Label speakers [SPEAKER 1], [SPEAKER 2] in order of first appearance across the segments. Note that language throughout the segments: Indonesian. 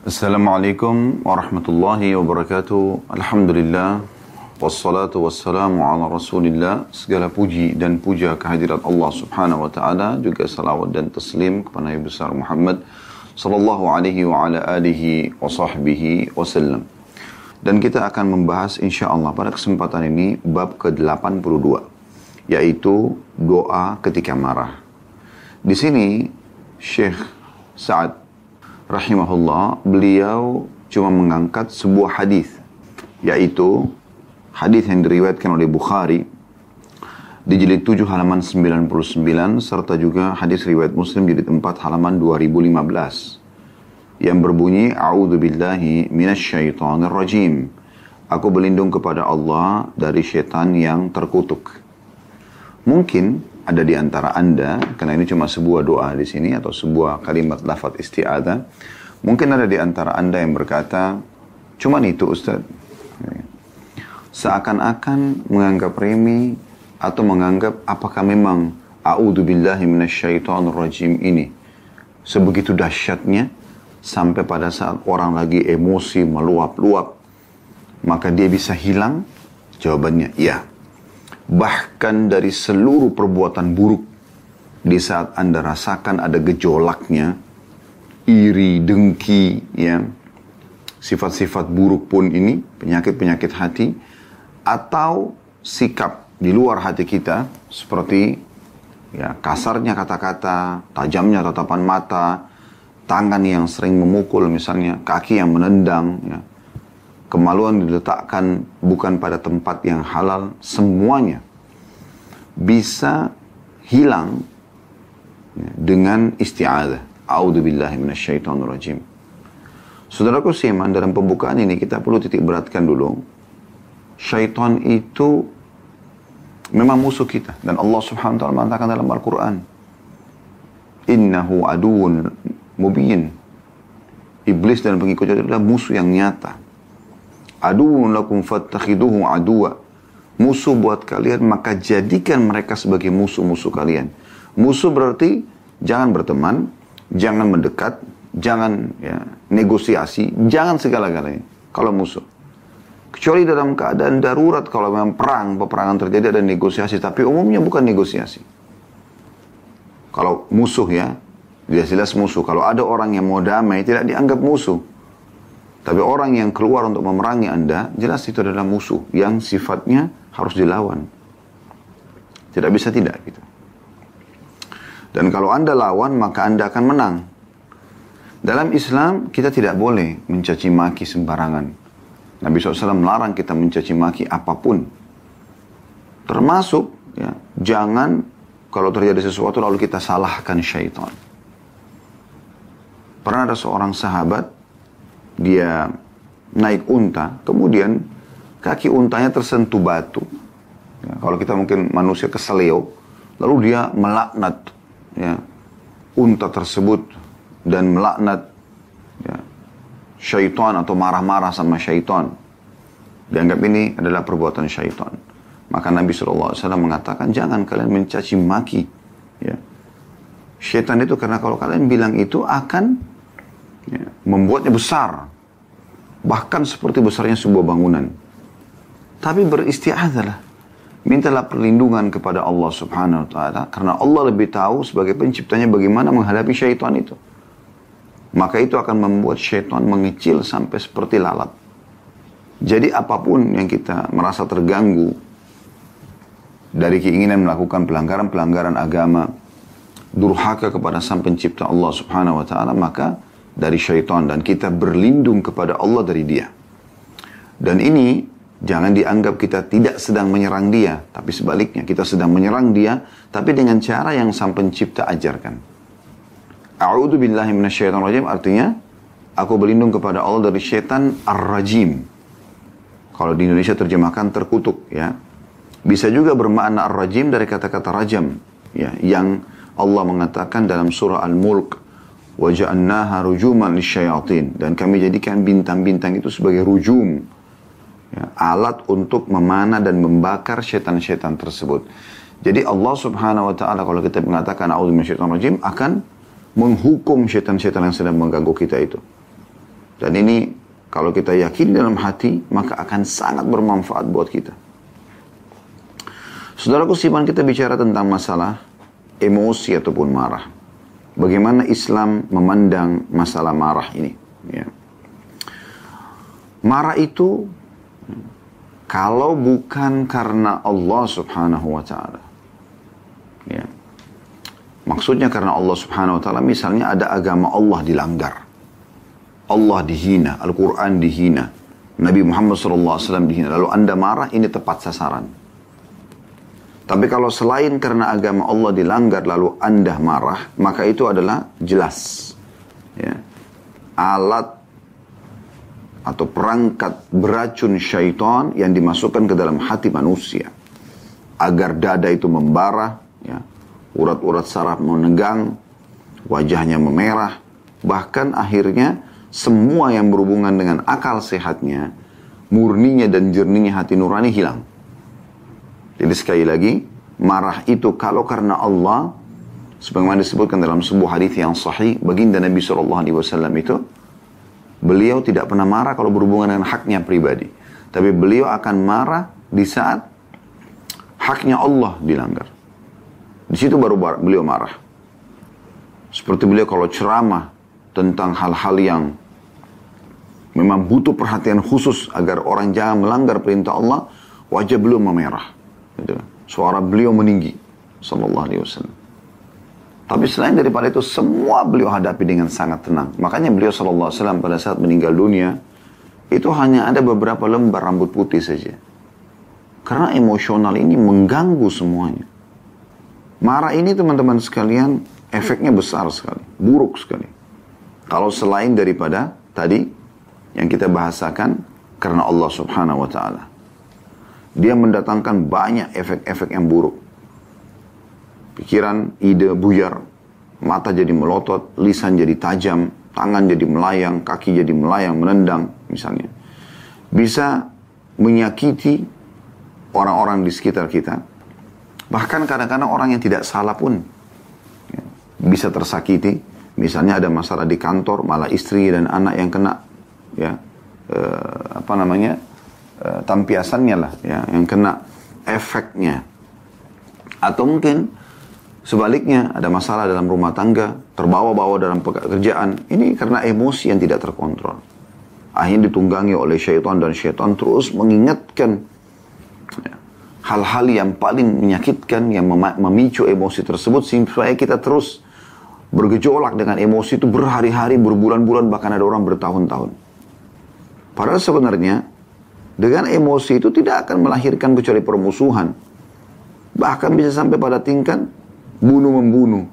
[SPEAKER 1] Assalamualaikum warahmatullahi wabarakatuh. Alhamdulillah. Wassalatu wassalamu ala rasulillah. Segala puji dan puja kehadirat Allah subhanahu wa ta'ala. Juga salawat dan taslim kepada Nabi besar Muhammad sallallahu alaihi wa ala alihi wa sahbihi wasallam. Dan kita akan membahas insya Allah pada kesempatan ini bab ke-82. Yaitu doa ketika marah. Di sini Syekh Sa'ad rahimahullah, beliau cuma mengangkat sebuah hadis, yaitu hadis yang diriwayatkan oleh Bukhari di jilid 7 halaman 99 serta juga hadis riwayat Muslim jilid 4 halaman 2015 yang berbunyi A'udzu billahi minasyaitonir rajim. Aku berlindung kepada Allah dari syaitan yang terkutuk. Mungkin ada di antara Anda, karena ini cuma sebuah doa di sini atau sebuah kalimat lafaz isti'adzah, mungkin ada di antara Anda yang berkata, cuma itu Ustaz. Seakan-akan menganggap remeh atau menganggap apakah memang a'udzu billahi rajim ini sebegitu dahsyatnya sampai pada saat orang lagi emosi meluap-luap maka dia bisa hilang? Jawabannya iya bahkan dari seluruh perbuatan buruk di saat Anda rasakan ada gejolaknya, iri, dengki, ya, sifat-sifat buruk pun ini, penyakit-penyakit hati, atau sikap di luar hati kita, seperti ya kasarnya kata-kata, tajamnya tatapan mata, tangan yang sering memukul misalnya, kaki yang menendang, ya, kemaluan diletakkan bukan pada tempat yang halal, semuanya bisa hilang ya, dengan isti'adah. A'udhu billahi minasyaitonir rajim. Saudaraku Siman, dalam pembukaan ini kita perlu titik beratkan dulu. Syaitan itu memang musuh kita. Dan Allah subhanahu wa ta'ala mengatakan dalam Al-Quran. Innahu aduun mubin. Iblis dan pengikutnya adalah musuh yang nyata. Aduun lakum fattakhiduhu aduwa. Musuh buat kalian, maka jadikan mereka sebagai musuh-musuh kalian. Musuh berarti jangan berteman, jangan mendekat, jangan ya, negosiasi, jangan segala-galanya. Kalau musuh. Kecuali dalam keadaan darurat, kalau memang perang, peperangan terjadi ada negosiasi. Tapi umumnya bukan negosiasi. Kalau musuh ya, jelas-jelas musuh. Kalau ada orang yang mau damai, tidak dianggap musuh. Tapi orang yang keluar untuk memerangi Anda, jelas itu adalah musuh yang sifatnya harus dilawan. Tidak bisa tidak gitu. Dan kalau Anda lawan, maka Anda akan menang. Dalam Islam, kita tidak boleh mencaci maki sembarangan. Nabi SAW melarang kita mencaci maki apa pun. Termasuk, ya, jangan kalau terjadi sesuatu lalu kita salahkan syaitan. Pernah ada seorang sahabat, dia naik unta, kemudian kaki untanya tersentuh batu. Ya, kalau kita mungkin manusia keselio, lalu dia melaknat ya, unta tersebut dan melaknat ya, syaitan atau marah-marah sama syaitan. Dianggap ini adalah perbuatan syaitan. Maka Nabi SAW mengatakan, jangan kalian mencaci maki. Ya. Syaitan itu karena kalau kalian bilang itu akan ya, membuatnya besar. Bahkan seperti besarnya sebuah bangunan. Tapi beristiadalah. Mintalah perlindungan kepada Allah subhanahu wa ta'ala. Karena Allah lebih tahu sebagai penciptanya bagaimana menghadapi syaitan itu. Maka itu akan membuat syaitan mengecil sampai seperti lalat. Jadi apa pun yang kita merasa terganggu dari keinginan melakukan pelanggaran-pelanggaran agama, durhaka kepada sang pencipta Allah subhanahu wa ta'ala, maka dari syaitan dan kita berlindung kepada Allah dari dia. Dan ini jangan dianggap kita tidak sedang menyerang dia, tapi sebaliknya kita sedang menyerang dia, tapi dengan cara yang sang pencipta ajarkan. A'udhu billahi minasyaitan rajim artinya aku berlindung kepada Allah dari syaitan ar-rajim. Kalau di Indonesia terjemahkan terkutuk ya. Bisa juga bermakna ar-rajim dari kata-kata rajam ya yang Allah mengatakan dalam surah Al-Mulk waja'annaha rujuman lisyayatin dan kami jadikan bintang-bintang itu sebagai rujum ya, alat untuk memanah dan membakar setan-setan tersebut jadi Allah subhanahu wa ta'ala kalau kita mengatakan a'udhu rajim akan menghukum setan-setan yang sedang mengganggu kita itu Dan ini kalau kita yakin dalam hati, maka akan sangat bermanfaat buat kita. Saudaraku, sipan kita bicara tentang masalah emosi ataupun marah. Bagaimana Islam memandang masalah marah ini. Ya. Marah itu kalau bukan karena Allah subhanahu wa ta'ala. Ya. Maksudnya karena Allah subhanahu wa ta'ala misalnya ada agama Allah dilanggar. Allah dihina, Al-Quran dihina. Nabi Muhammad SAW dihina. Lalu anda marah, ini tepat sasaran. Tapi kalau selain karena agama Allah dilanggar lalu anda marah, maka itu adalah jelas. Ya. Alat atau perangkat beracun syaitan yang dimasukkan ke dalam hati manusia. Agar dada itu membara, ya. urat-urat saraf menegang, wajahnya memerah, bahkan akhirnya semua yang berhubungan dengan akal sehatnya, murninya dan jernihnya hati nurani hilang. Jadi sekali lagi, marah itu kalau karena Allah, sebagaimana disebutkan dalam sebuah hadis yang sahih, baginda Nabi SAW itu, beliau tidak pernah marah kalau berhubungan dengan haknya pribadi. Tapi beliau akan marah di saat haknya Allah dilanggar. Di situ baru beliau marah. Seperti beliau kalau ceramah tentang hal-hal yang memang butuh perhatian khusus agar orang jangan melanggar perintah Allah, wajah beliau memerah. Gitu. Suara beliau meninggi. Sallallahu alaihi wasallam. Tapi selain daripada itu, semua beliau hadapi dengan sangat tenang. Makanya beliau sallallahu alaihi wasallam pada saat meninggal dunia, itu hanya ada beberapa lembar rambut putih saja. Karena emosional ini mengganggu semuanya. Marah ini teman-teman sekalian, efeknya besar sekali. Buruk sekali. Kalau selain daripada tadi, yang kita bahasakan, karena Allah subhanahu wa ta'ala dia mendatangkan banyak efek-efek yang buruk. Pikiran, ide buyar, mata jadi melotot, lisan jadi tajam, tangan jadi melayang, kaki jadi melayang, menendang misalnya. Bisa menyakiti orang-orang di sekitar kita. Bahkan kadang-kadang orang yang tidak salah pun ya, bisa tersakiti. Misalnya ada masalah di kantor, malah istri dan anak yang kena ya eh, apa namanya Eh, tampiasannya lah ya yang kena efeknya atau mungkin sebaliknya ada masalah dalam rumah tangga terbawa-bawa dalam pekerjaan ini karena emosi yang tidak terkontrol akhirnya ditunggangi oleh syaitan dan syaitan terus mengingatkan ya, hal-hal ya, yang paling menyakitkan yang memicu emosi tersebut supaya kita terus bergejolak dengan emosi itu berhari-hari, berbulan-bulan, bahkan ada orang bertahun-tahun. Padahal sebenarnya dengan emosi itu tidak akan melahirkan kecuali permusuhan. Bahkan bisa sampai pada tingkat bunuh-membunuh.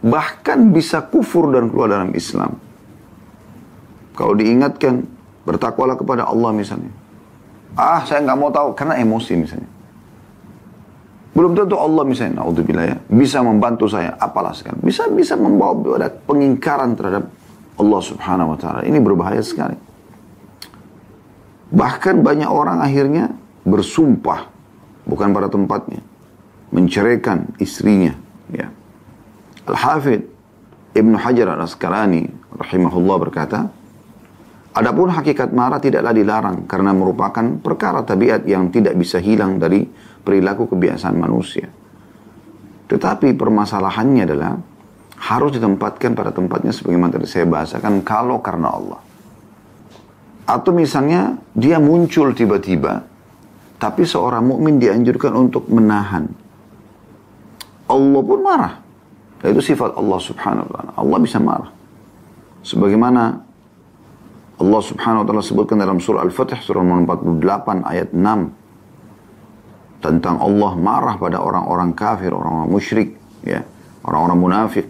[SPEAKER 1] Bahkan bisa kufur dan keluar dalam Islam. Kalau diingatkan, bertakwalah kepada Allah misalnya. Ah, saya nggak mau tahu karena emosi misalnya. Belum tentu Allah misalnya, naudzubillah ya, bisa membantu saya, apalah sekarang. Bisa bisa membawa pada pengingkaran terhadap Allah Subhanahu wa taala. Ini berbahaya sekali. Bahkan banyak orang akhirnya bersumpah bukan pada tempatnya menceraikan istrinya ya. Al-Hafidh Ibn Hajar al-Asqalani rahimahullah berkata Adapun hakikat marah tidaklah dilarang karena merupakan perkara tabiat yang tidak bisa hilang dari perilaku kebiasaan manusia. Tetapi permasalahannya adalah harus ditempatkan pada tempatnya sebagaimana tadi saya bahasakan kalau karena Allah. Atau misalnya dia muncul tiba-tiba, tapi seorang mukmin dianjurkan untuk menahan. Allah pun marah. Itu sifat Allah subhanahu wa ta'ala. Allah bisa marah. Sebagaimana Allah subhanahu wa ta'ala sebutkan dalam surah Al-Fatih, surah 48 ayat 6. Tentang Allah marah pada orang-orang kafir, orang-orang musyrik, ya, orang-orang munafik.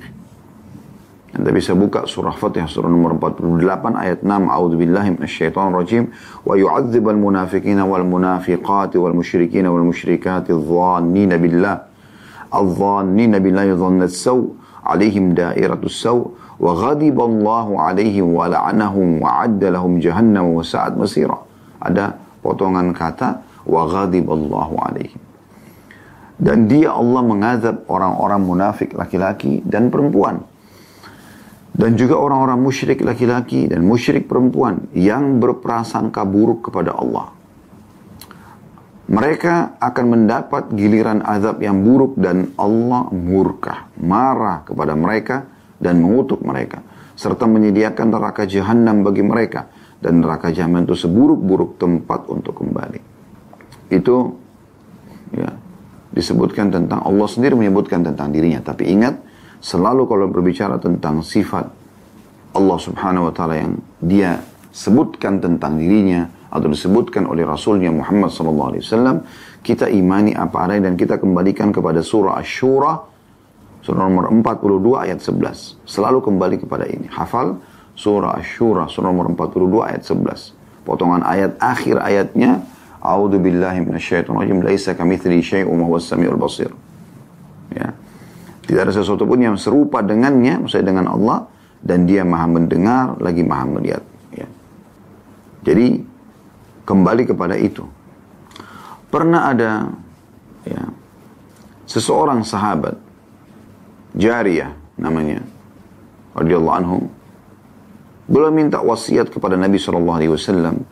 [SPEAKER 1] Anda bisa buka surah Fatihah surah nomor 48 ayat 6 A'udzubillahi minasyaitonirrajim. Wa yu'adzibal munafiqina wal munafiqati wal musyrikina wal musyrikati dhannina billah. Adh-dhannina billahi dhanna saw alaihim dairatus saw. Wa ghadiba alaihim wa la'anahum wa 'adda lahum jahannam wa sa'at masira. Ada potongan kata wa ghadiba alaihim dan dia Allah mengazab orang-orang munafik laki-laki dan perempuan. Dan juga orang-orang musyrik laki-laki dan musyrik perempuan yang berprasangka buruk kepada Allah. Mereka akan mendapat giliran azab yang buruk dan Allah murka, marah kepada mereka dan mengutuk mereka. Serta menyediakan neraka jahanam bagi mereka. Dan neraka jahanam itu seburuk-buruk tempat untuk kembali. Itu ya disebutkan tentang Allah sendiri menyebutkan tentang dirinya. Tapi ingat, selalu kalau berbicara tentang sifat Allah subhanahu wa ta'ala yang dia sebutkan tentang dirinya atau disebutkan oleh Rasulnya Muhammad sallallahu alaihi wasallam, kita imani apa adanya dan kita kembalikan kepada surah Asy-Syura surah nomor 42 ayat 11. Selalu kembali kepada ini. Hafal surah Asy-Syura surah nomor 42 ayat 11. Potongan ayat akhir ayatnya A'udzu billahi minasyaitonir rajim laisa kamitsli syai'un wa huwas samiul basir. Ya. Tidak ada sesuatu pun yang serupa dengannya, maksudnya dengan Allah dan dia Maha mendengar lagi Maha melihat, ya. Jadi kembali kepada itu. Pernah ada ya, seseorang sahabat Jariyah namanya radhiyallahu anhu belum minta wasiat kepada Nabi sallallahu alaihi wasallam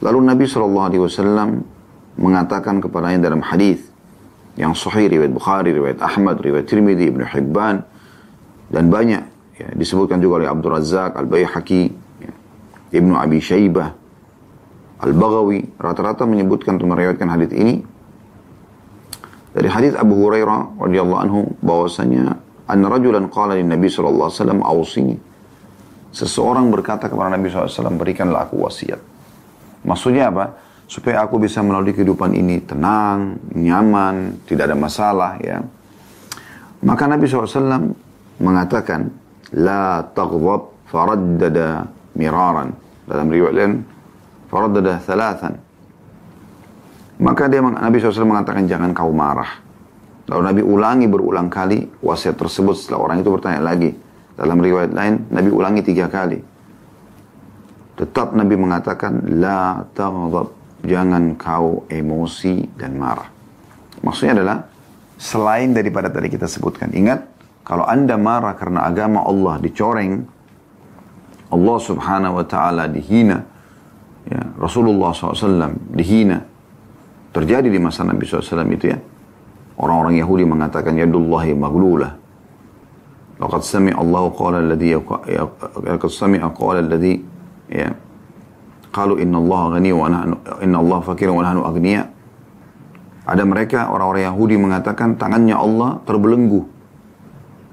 [SPEAKER 1] Lalu Nabi Shallallahu Alaihi Wasallam mengatakan kepadanya dalam hadis yang sahih riwayat Bukhari, riwayat Ahmad, riwayat Tirmidzi, Ibnu Hibban dan banyak ya, disebutkan juga oleh Abdul Razak, Al Baihaqi, ya, Ibnu Abi Syaibah, Al Baghawi rata-rata menyebutkan untuk meriwayatkan hadis ini dari hadis Abu Hurairah radhiyallahu anhu bahwasanya an rajulan qala lin Nabi sallallahu alaihi wasallam ausini seseorang berkata kepada Nabi SAW berikanlah aku wasiat. Maksudnya apa? Supaya aku bisa melalui kehidupan ini tenang, nyaman, tidak ada masalah ya. Maka Nabi SAW mengatakan, La taghdab faraddada miraran. Dalam riwayat lain, faraddada thalathan. Maka dia Nabi SAW mengatakan, jangan kau marah. Lalu Nabi ulangi berulang kali wasiat tersebut setelah orang itu bertanya lagi. Dalam riwayat lain, Nabi ulangi tiga kali. Tetap Nabi mengatakan, La taghdab, jangan kau emosi dan marah. Maksudnya adalah, selain daripada tadi kita sebutkan, ingat, kalau anda marah karena agama Allah dicoreng, Allah subhanahu wa ta'ala dihina, ya, Rasulullah SAW dihina, terjadi di masa Nabi SAW itu ya, orang-orang Yahudi mengatakan, Yadullahi maglulah, Laqad sami Allah qala alladhi laqad sami qala alladhi ya kalau inna Allah ghani wa nahnu inna Allah fakir wa nahnu agniya ada mereka orang-orang Yahudi mengatakan tangannya Allah terbelenggu.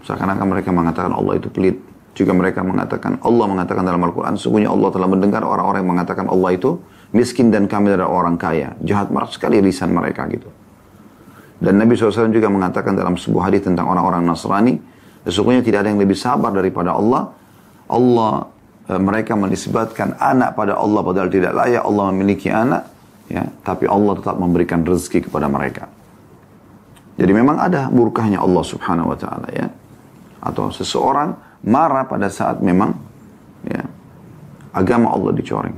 [SPEAKER 1] Seakan-akan mereka mengatakan Allah itu pelit. Juga mereka mengatakan Allah mengatakan dalam Al-Quran sungguhnya Allah telah mendengar orang-orang yang mengatakan Allah itu miskin dan kami adalah orang kaya. Jahat marah sekali lisan mereka gitu. Dan Nabi SAW juga mengatakan dalam sebuah hadis tentang orang-orang Nasrani sesungguhnya tidak ada yang lebih sabar daripada Allah. Allah mereka menisbatkan anak pada Allah padahal tidak layak Allah memiliki anak ya. Tapi Allah tetap memberikan rezeki kepada mereka. Jadi memang ada murkahnya Allah subhanahu wa ta'ala ya. Atau seseorang marah pada saat memang ya agama Allah dicoreng.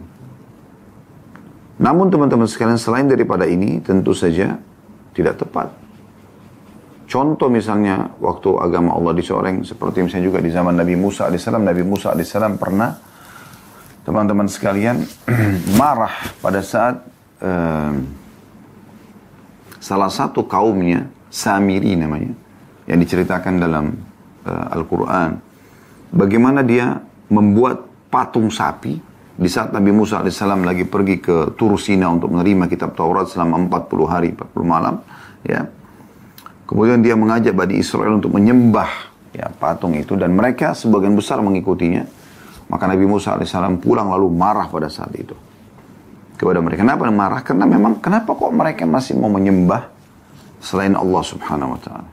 [SPEAKER 1] Namun teman-teman sekalian selain daripada ini tentu saja tidak tepat Contoh misalnya waktu agama Allah dicoreng seperti misalnya juga di zaman Nabi Musa alaihissalam. Nabi Musa alaihissalam pernah teman-teman sekalian marah pada saat uh, salah satu kaumnya Samiri namanya yang diceritakan dalam uh, Al-Quran. Bagaimana dia membuat patung sapi di saat Nabi Musa alaihissalam lagi pergi ke Turusina untuk menerima kitab Taurat selama 40 hari 40 malam ya Kemudian dia mengajak Bani Israel untuk menyembah ya, patung itu dan mereka sebagian besar mengikutinya. Maka Nabi Musa alaihissalam pulang lalu marah pada saat itu kepada mereka. Kenapa marah? Karena memang kenapa kok mereka masih mau menyembah selain Allah Subhanahu Wa Taala?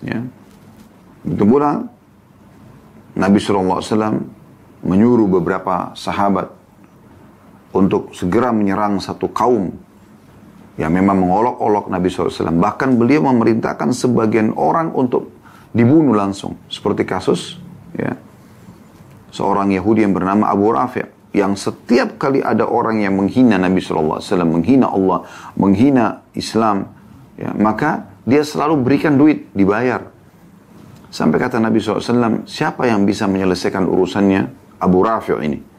[SPEAKER 1] Ya, itu pula Nabi SAW menyuruh beberapa sahabat untuk segera menyerang satu kaum yang memang mengolok-olok Nabi SAW. Bahkan beliau memerintahkan sebagian orang untuk dibunuh langsung. Seperti kasus ya, seorang Yahudi yang bernama Abu Rafi' yang setiap kali ada orang yang menghina Nabi SAW, menghina Allah, menghina Islam, ya, maka dia selalu berikan duit, dibayar. Sampai kata Nabi SAW, siapa yang bisa menyelesaikan urusannya Abu Rafi' ini?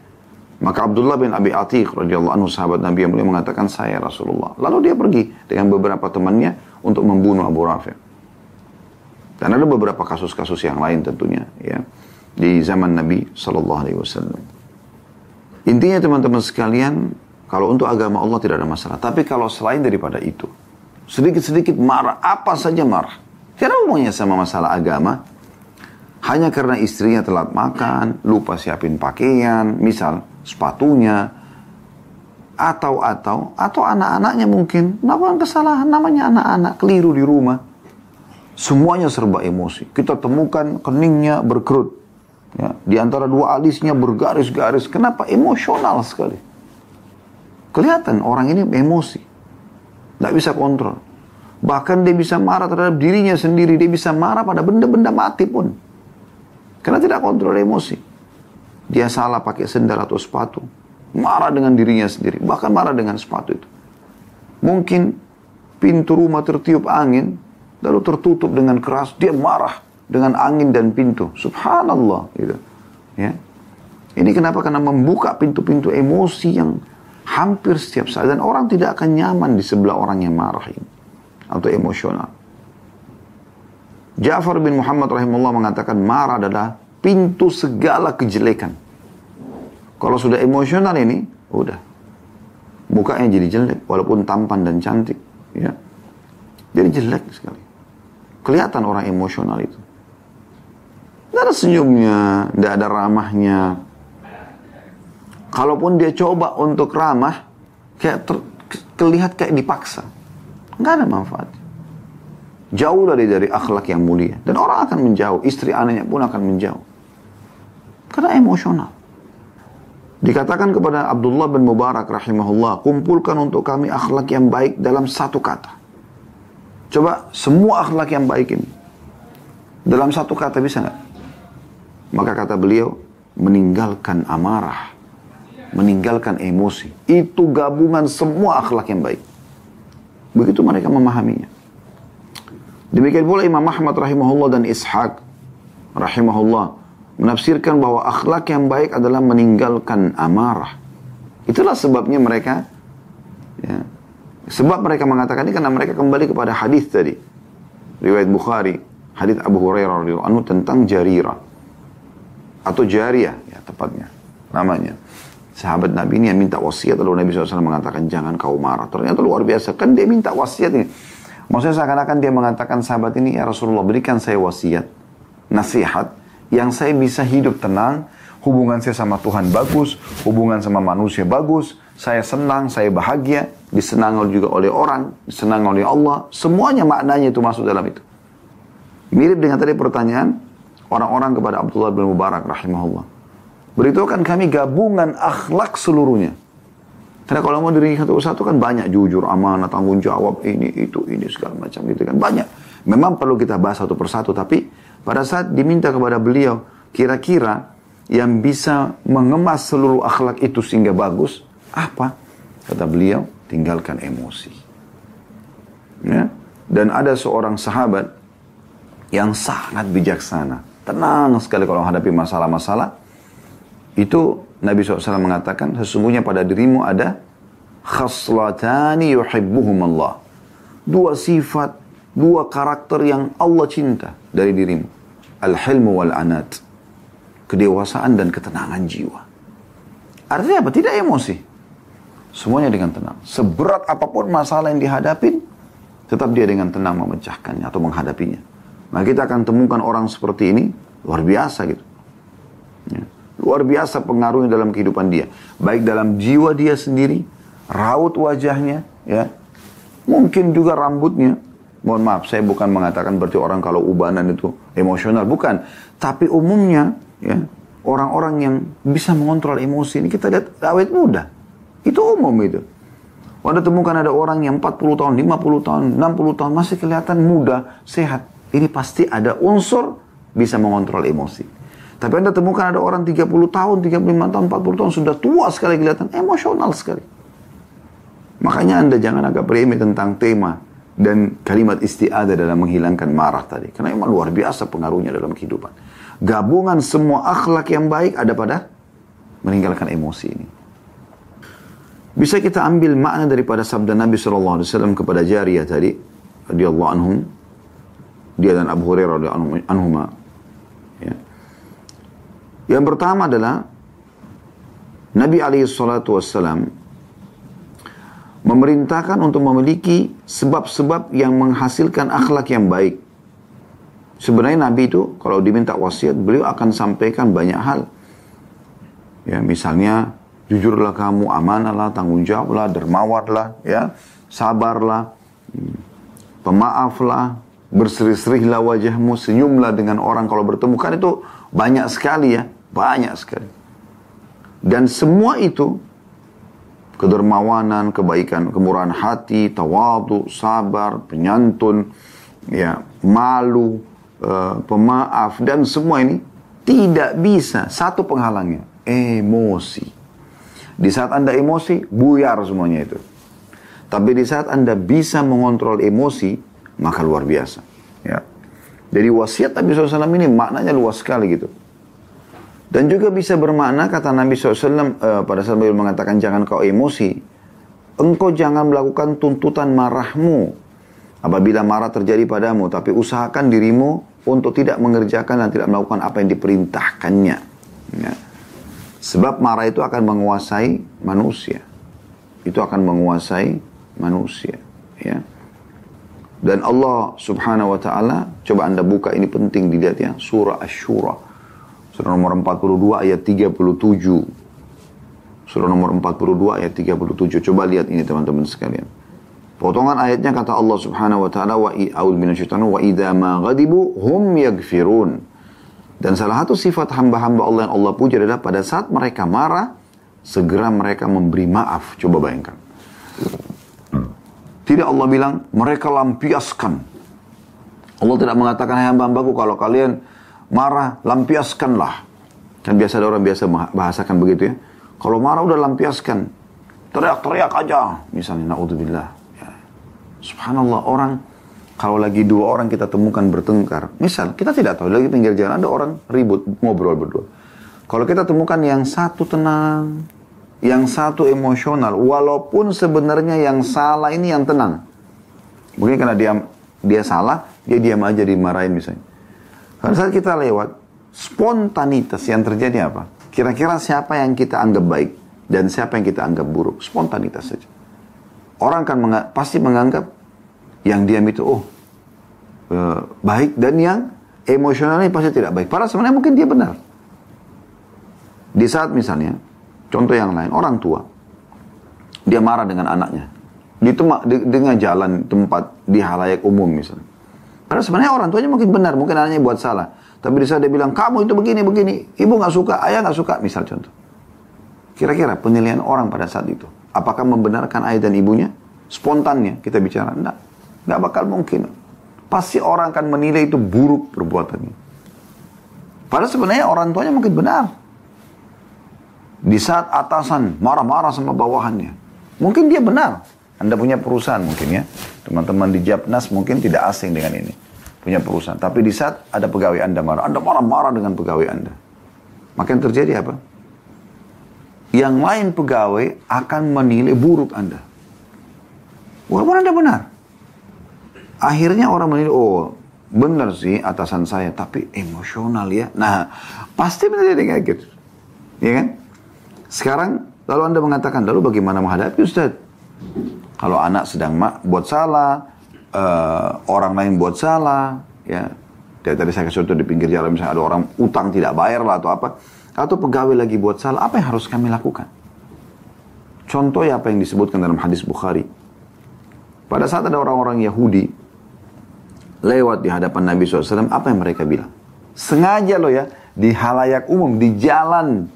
[SPEAKER 1] Maka Abdullah bin Abi Atiq radhiyallahu anhu sahabat Nabi yang mulia mengatakan saya Rasulullah. Lalu dia pergi dengan beberapa temannya untuk membunuh Abu Rafi'. Dan ada beberapa kasus-kasus yang lain tentunya ya di zaman Nabi Shallallahu Alaihi Wasallam. Intinya teman-teman sekalian, kalau untuk agama Allah tidak ada masalah. Tapi kalau selain daripada itu, sedikit-sedikit marah, apa saja marah. Tidak umumnya sama masalah agama. Hanya karena istrinya telat makan, lupa siapin pakaian, misal sepatunya, atau atau atau anak-anaknya mungkin. Melakukan kesalahan? Namanya anak-anak keliru di rumah. Semuanya serba emosi. Kita temukan keningnya berkerut. Ya, di antara dua alisnya bergaris-garis. Kenapa? Emosional sekali. Kelihatan orang ini emosi. Tidak bisa kontrol. Bahkan dia bisa marah terhadap dirinya sendiri. Dia bisa marah pada benda-benda mati pun. Karena tidak kontrol emosi dia salah pakai sendal atau sepatu Marah dengan dirinya sendiri. Bahkan marah dengan sepatu itu. Mungkin pintu rumah tertiup angin. Lalu tertutup dengan keras. Dia marah dengan angin dan pintu. Subhanallah. Gitu. Ya. Ini kenapa? Karena membuka pintu-pintu emosi yang hampir setiap saat. Dan orang tidak akan nyaman di sebelah orang yang marah ini. Atau emosional. Ja'far bin Muhammad rahimahullah mengatakan marah adalah pintu segala kejelekan. Kalau sudah emosional ini, udah. Mukanya jadi jelek, walaupun tampan dan cantik. ya Jadi jelek sekali. Kelihatan orang emosional itu. Tidak ada senyumnya, tidak ada ramahnya. Kalaupun dia coba untuk ramah, kayak ter, kelihat kayak dipaksa. Nggak ada manfaat. Jauh dari dari akhlak yang mulia. Dan orang akan menjauh, istri anaknya pun akan menjauh. Karena emosional. Dikatakan kepada Abdullah bin Mubarak rahimahullah, kumpulkan untuk kami akhlak yang baik dalam satu kata. Coba semua akhlak yang baik ini. Dalam satu kata bisa nggak? Maka kata beliau, meninggalkan amarah. Meninggalkan emosi. Itu gabungan semua akhlak yang baik. Begitu mereka memahaminya. Demikian pula Imam Ahmad rahimahullah dan Ishaq rahimahullah menafsirkan bahwa akhlak yang baik adalah meninggalkan amarah. Itulah sebabnya mereka ya, sebab mereka mengatakan ini karena mereka kembali kepada hadis tadi. Riwayat Bukhari, hadis Abu Hurairah radhiyallahu anhu tentang jarira atau jariyah ya tepatnya namanya. Sahabat Nabi ini yang minta wasiat lalu Nabi SAW mengatakan jangan kau marah. Ternyata luar biasa kan dia minta wasiat ini. Maksudnya seakan-akan dia mengatakan sahabat ini ya Rasulullah berikan saya wasiat, nasihat yang saya bisa hidup tenang, hubungan saya sama Tuhan bagus, hubungan sama manusia bagus, saya senang, saya bahagia, disenang juga oleh orang, disenang oleh Allah, semuanya maknanya itu masuk dalam itu. Mirip dengan tadi pertanyaan orang-orang kepada Abdullah bin Mubarak rahimahullah. Beritahukan kami gabungan akhlak seluruhnya. Karena kalau mau diri satu-satu kan banyak jujur, amanah, tanggung jawab, ini, itu, ini, segala macam gitu kan. Banyak. Memang perlu kita bahas satu persatu, tapi pada saat diminta kepada beliau, kira-kira yang bisa mengemas seluruh akhlak itu sehingga bagus, apa? Kata beliau, tinggalkan emosi. Ya? Dan ada seorang sahabat yang sangat bijaksana. Tenang sekali kalau menghadapi masalah-masalah. Itu Nabi SAW mengatakan, sesungguhnya pada dirimu ada khaslatani yuhibbuhum Allah. Dua sifat, dua karakter yang Allah cinta dari dirimu al-hilmu wal anat. Kedewasaan dan ketenangan jiwa. Artinya apa? Tidak emosi. Semuanya dengan tenang. Seberat apa pun masalah yang dihadapin, tetap dia dengan tenang memecahkannya atau menghadapinya. Nah kita akan temukan orang seperti ini, luar biasa gitu. Ya. Luar biasa pengaruhnya dalam kehidupan dia. Baik dalam jiwa dia sendiri, raut wajahnya, ya. Mungkin juga rambutnya, Mohon maaf, saya bukan mengatakan berarti orang kalau ubanan itu emosional, bukan. Tapi umumnya, ya, orang-orang yang bisa mengontrol emosi ini kita lihat awet muda. Itu umum itu. Anda temukan ada orang yang 40 tahun, 50 tahun, 60 tahun masih kelihatan muda, sehat. Ini pasti ada unsur bisa mengontrol emosi. Tapi Anda temukan ada orang 30 tahun, 35 tahun, 40 tahun sudah tua sekali kelihatan emosional sekali. Makanya Anda jangan agak remeh tentang tema dan kalimat isti'adah dalam menghilangkan marah tadi. Karena memang luar biasa pengaruhnya dalam kehidupan. Gabungan semua akhlak yang baik ada pada meninggalkan emosi ini. Bisa kita ambil makna daripada sabda Nabi SAW kepada Jariyah tadi, radhiyallahu anhum, dia dan Abu Hurairah. Ya. Yang pertama adalah Nabi SAW memerintahkan untuk memiliki sebab-sebab yang menghasilkan akhlak yang baik. Sebenarnya Nabi itu kalau diminta wasiat, beliau akan sampaikan banyak hal. Ya, misalnya jujurlah kamu, amanahlah, tanggung jawablah, dermawanlah, ya, sabarlah, pemaaflah, berseri-serihlah wajahmu, senyumlah dengan orang kalau bertemu. Kan itu banyak sekali ya, banyak sekali. Dan semua itu kedermawanan, kebaikan, kemurahan hati, tawadu, sabar, penyantun, ya, malu, uh, pemaaf dan semua ini tidak bisa satu penghalangnya emosi. Di saat Anda emosi, buyar semuanya itu. Tapi di saat Anda bisa mengontrol emosi, maka luar biasa. Ya. Jadi wasiat Nabi SAW ini maknanya luas sekali gitu. Dan juga bisa bermakna kata Nabi SAW uh, eh, pada saat beliau mengatakan jangan kau emosi. Engkau jangan melakukan tuntutan marahmu apabila marah terjadi padamu. Tapi usahakan dirimu untuk tidak mengerjakan dan tidak melakukan apa yang diperintahkannya. Ya. Sebab marah itu akan menguasai manusia. Itu akan menguasai manusia. Ya. Dan Allah subhanahu wa ta'ala, coba anda buka ini penting dilihat ya, surah Ash-Shura Surah nomor 42 ayat 37. Surah nomor 42 ayat 37. Coba lihat ini teman-teman sekalian. Potongan ayatnya kata Allah Subhanahu wa taala wa minasyaitonir wa idza ma ghadibu hum yaghfirun. Dan salah satu sifat hamba-hamba Allah yang Allah puji adalah pada saat mereka marah, segera mereka memberi maaf. Coba bayangkan. Tidak Allah bilang, mereka lampiaskan. Allah tidak mengatakan, hamba-hambaku kalau kalian marah, lampiaskanlah. Kan biasa ada orang biasa bahasakan begitu ya. Kalau marah udah lampiaskan. Teriak-teriak aja. Misalnya, na'udzubillah. Ya. Subhanallah, orang kalau lagi dua orang kita temukan bertengkar. Misal, kita tidak tahu, lagi pinggir jalan ada orang ribut, ngobrol berdua. Kalau kita temukan yang satu tenang, yang satu emosional, walaupun sebenarnya yang salah ini yang tenang. Mungkin karena dia dia salah, dia diam aja dimarahin misalnya. Pada saat kita lewat, spontanitas yang terjadi apa? Kira-kira siapa yang kita anggap baik dan siapa yang kita anggap buruk? Spontanitas saja. Orang akan menga pasti menganggap yang diam itu, oh, uh, baik dan yang emosionalnya pasti tidak baik. Padahal sebenarnya mungkin dia benar. Di saat misalnya, contoh yang lain, orang tua, dia marah dengan anaknya. Di, di dengan jalan tempat di halayak umum misalnya. Karena sebenarnya orang tuanya mungkin benar, mungkin anaknya buat salah. Tapi di saat dia bilang, kamu itu begini, begini. Ibu nggak suka, ayah nggak suka, misal contoh. Kira-kira penilaian orang pada saat itu. Apakah membenarkan ayah dan ibunya? Spontannya kita bicara. Enggak. Nggak bakal mungkin. Pasti orang akan menilai itu buruk perbuatannya. Padahal sebenarnya orang tuanya mungkin benar. Di saat atasan marah-marah sama bawahannya. Mungkin dia benar. Anda punya perusahaan mungkin ya. Teman-teman di Japnas mungkin tidak asing dengan ini. Punya perusahaan. Tapi di saat ada pegawai Anda marah, Anda marah-marah dengan pegawai Anda. Maka yang terjadi apa? Yang lain pegawai akan menilai buruk Anda. Walaupun Anda benar. Akhirnya orang menilai, oh benar sih atasan saya, tapi emosional ya. Nah, pasti menjadi kayak gitu. Ya kan? Sekarang, lalu Anda mengatakan, lalu bagaimana menghadapi Ustaz? Kalau anak sedang buat salah, uh, orang lain buat salah, ya. Dari tadi saya kasih di pinggir jalan misalnya ada orang utang tidak bayar lah atau apa, atau pegawai lagi buat salah, apa yang harus kami lakukan? Contoh ya apa yang disebutkan dalam hadis Bukhari. Pada saat ada orang-orang Yahudi lewat di hadapan Nabi SAW, apa yang mereka bilang? Sengaja loh ya, di halayak umum, di jalan,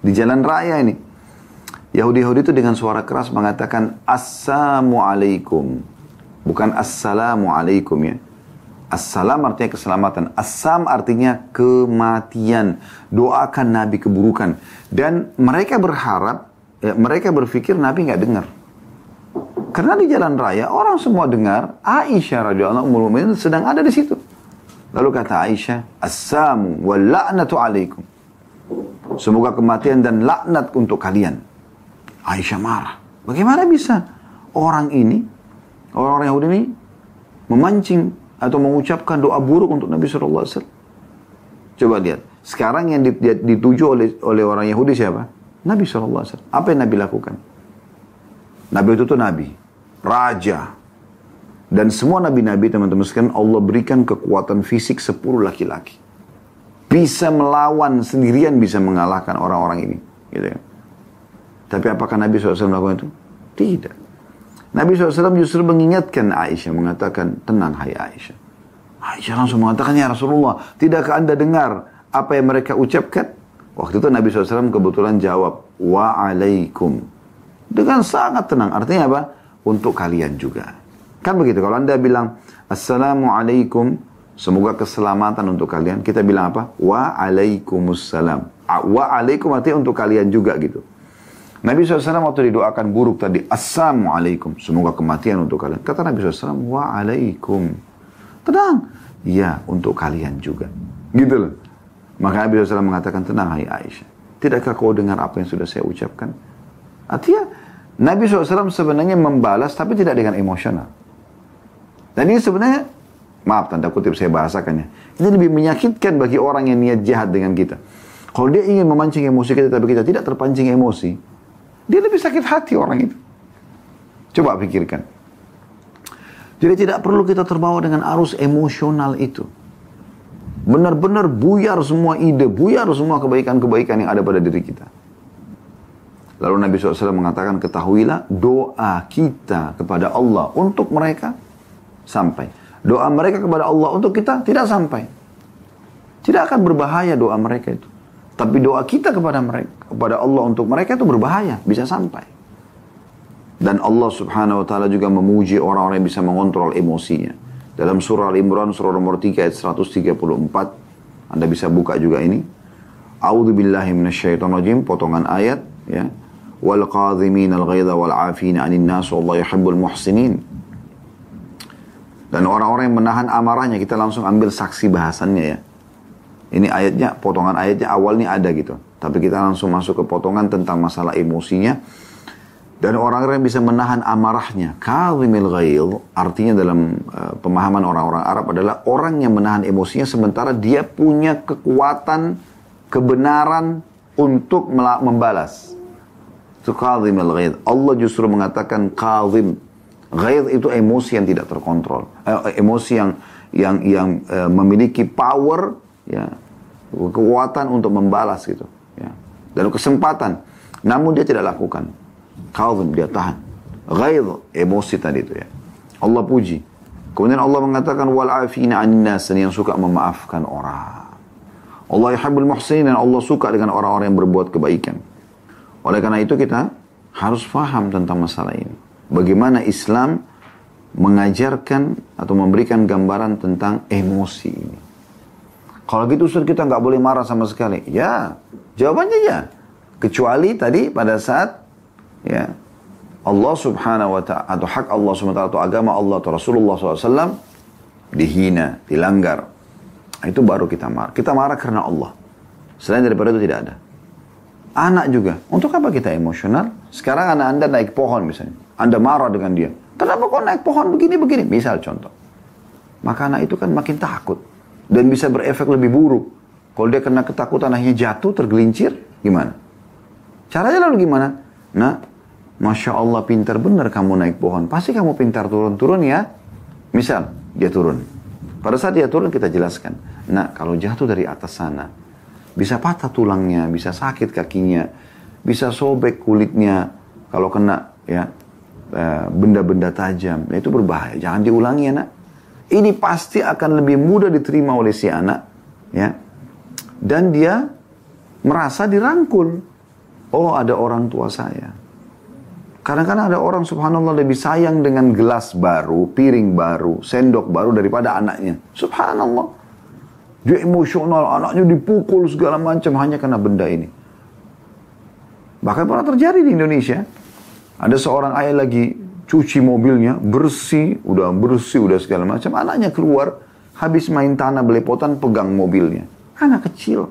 [SPEAKER 1] di jalan raya ini. Yahudi-Yahudi itu dengan suara keras mengatakan Assalamualaikum. Bukan Assalamualaikum ya. Assalam artinya keselamatan. Assam artinya kematian. Doakan Nabi keburukan. Dan mereka berharap, ya, mereka berpikir Nabi nggak dengar. Karena di jalan raya orang semua dengar Aisyah radhiyallahu anha sedang ada di situ. Lalu kata Aisyah, "Assamu wal la'natu alaikum." Semoga kematian dan laknat untuk kalian. Aisyah marah. Bagaimana bisa orang ini, orang-orang Yahudi ini memancing atau mengucapkan doa buruk untuk Nabi SAW? Coba lihat. Sekarang yang dituju oleh oleh orang Yahudi siapa? Nabi SAW. Apa yang Nabi lakukan? Nabi itu tuh Nabi. Raja. Dan semua Nabi-Nabi teman-teman sekalian Allah berikan kekuatan fisik 10 laki-laki. Bisa melawan sendirian, bisa mengalahkan orang-orang ini. Gitu ya. Tapi apakah Nabi SAW melakukan itu? Tidak. Nabi SAW justru mengingatkan Aisyah, mengatakan, tenang hai Aisyah. Aisyah langsung mengatakan, ya Rasulullah, tidakkah anda dengar apa yang mereka ucapkan? Waktu itu Nabi SAW kebetulan jawab, wa'alaikum. Dengan sangat tenang. Artinya apa? Untuk kalian juga. Kan begitu. Kalau anda bilang, Assalamualaikum, semoga keselamatan untuk kalian. Kita bilang apa? Wa'alaikumussalam. Wa'alaikum artinya untuk kalian juga gitu. Nabi SAW waktu didoakan buruk tadi, Assalamualaikum, semoga kematian untuk kalian. Kata Nabi SAW, Wa'alaikum. Tenang. Ya, untuk kalian juga. Gitu loh. Maka Nabi SAW mengatakan, tenang hai Aisyah. Tidakkah kau dengar apa yang sudah saya ucapkan? Artinya, Nabi SAW sebenarnya membalas tapi tidak dengan emosional. Dan ini sebenarnya, maaf tanda kutip saya bahasakannya. Ini lebih menyakitkan bagi orang yang niat jahat dengan kita. Kalau dia ingin memancing emosi kita tapi kita tidak terpancing emosi, dia lebih sakit hati orang itu. Coba pikirkan. Jadi tidak perlu kita terbawa dengan arus emosional itu. Benar-benar buyar semua ide, buyar semua kebaikan-kebaikan yang ada pada diri kita. Lalu Nabi SAW mengatakan, ketahuilah doa kita kepada Allah untuk mereka sampai. Doa mereka kepada Allah untuk kita tidak sampai. Tidak akan berbahaya doa mereka itu. Tapi doa kita kepada mereka, kepada Allah untuk mereka itu berbahaya, bisa sampai. Dan Allah subhanahu wa ta'ala juga memuji orang-orang yang bisa mengontrol emosinya. Dalam surah Al-Imran surah nomor 3 ayat 134 Anda bisa buka juga ini. A'udzu billahi rajim potongan ayat ya. Wal qadhimin al-ghaidha wal 'afina 'anil nas wallahu yuhibbul muhsinin. Dan orang-orang yang menahan amarahnya kita langsung ambil saksi bahasannya ya. Ini ayatnya, potongan ayatnya awalnya ada gitu. Tapi kita langsung masuk ke potongan tentang masalah emosinya dan orang-orang yang bisa menahan amarahnya. Kalimil ghail artinya dalam uh, pemahaman orang-orang Arab adalah orang yang menahan emosinya sementara dia punya kekuatan kebenaran untuk membalas. Itu kalimil ghail. Allah justru mengatakan kalim. Ghail itu emosi yang tidak terkontrol. Eh, emosi yang yang yang uh, memiliki power ya kekuatan untuk membalas gitu ya. Dan kesempatan. Namun dia tidak lakukan. Kazim, dia tahan. Ghaid, emosi tadi itu ya. Allah puji. Kemudian Allah mengatakan wal afina nas yang suka memaafkan orang. Allah yuhibbul muhsinin dan Allah suka dengan orang-orang yang berbuat kebaikan. Oleh karena itu kita harus faham tentang masalah ini. Bagaimana Islam mengajarkan atau memberikan gambaran tentang emosi ini. Kalau gitu Ustaz kita nggak boleh marah sama sekali. Ya, jawabannya ya. Kecuali tadi pada saat ya Allah subhanahu wa ta'ala atau hak Allah subhanahu wa ta'ala atau agama Allah atau Rasulullah SAW dihina, dilanggar. Itu baru kita marah. Kita marah karena Allah. Selain daripada itu tidak ada. Anak juga. Untuk apa kita emosional? Sekarang anak anda naik pohon misalnya. Anda marah dengan dia. Kenapa kok naik pohon begini-begini? Misal contoh. Maka anak itu kan makin takut. Dan bisa berefek lebih buruk. Kalau dia kena ketakutan akhirnya jatuh, tergelincir, gimana? Caranya lalu gimana? Nah, Masya Allah pintar benar kamu naik pohon. Pasti kamu pintar turun-turun ya. Misal, dia turun. Pada saat dia turun kita jelaskan. Nah, kalau jatuh dari atas sana, bisa patah tulangnya, bisa sakit kakinya, bisa sobek kulitnya. Kalau kena ya eh, benda-benda tajam, nah itu berbahaya. Jangan diulangi anak. Ini pasti akan lebih mudah diterima oleh si anak, ya. Dan dia merasa dirangkul. Oh, ada orang tua saya Kadang-kadang ada orang subhanallah lebih sayang dengan gelas baru, piring baru, sendok baru daripada anaknya. Subhanallah. Dia emosional, anaknya dipukul segala macam hanya karena benda ini. Bahkan pernah terjadi di Indonesia. Ada seorang ayah lagi cuci mobilnya, bersih, udah bersih, udah segala macam. Anaknya keluar, habis main tanah belepotan, pegang mobilnya. Anak kecil,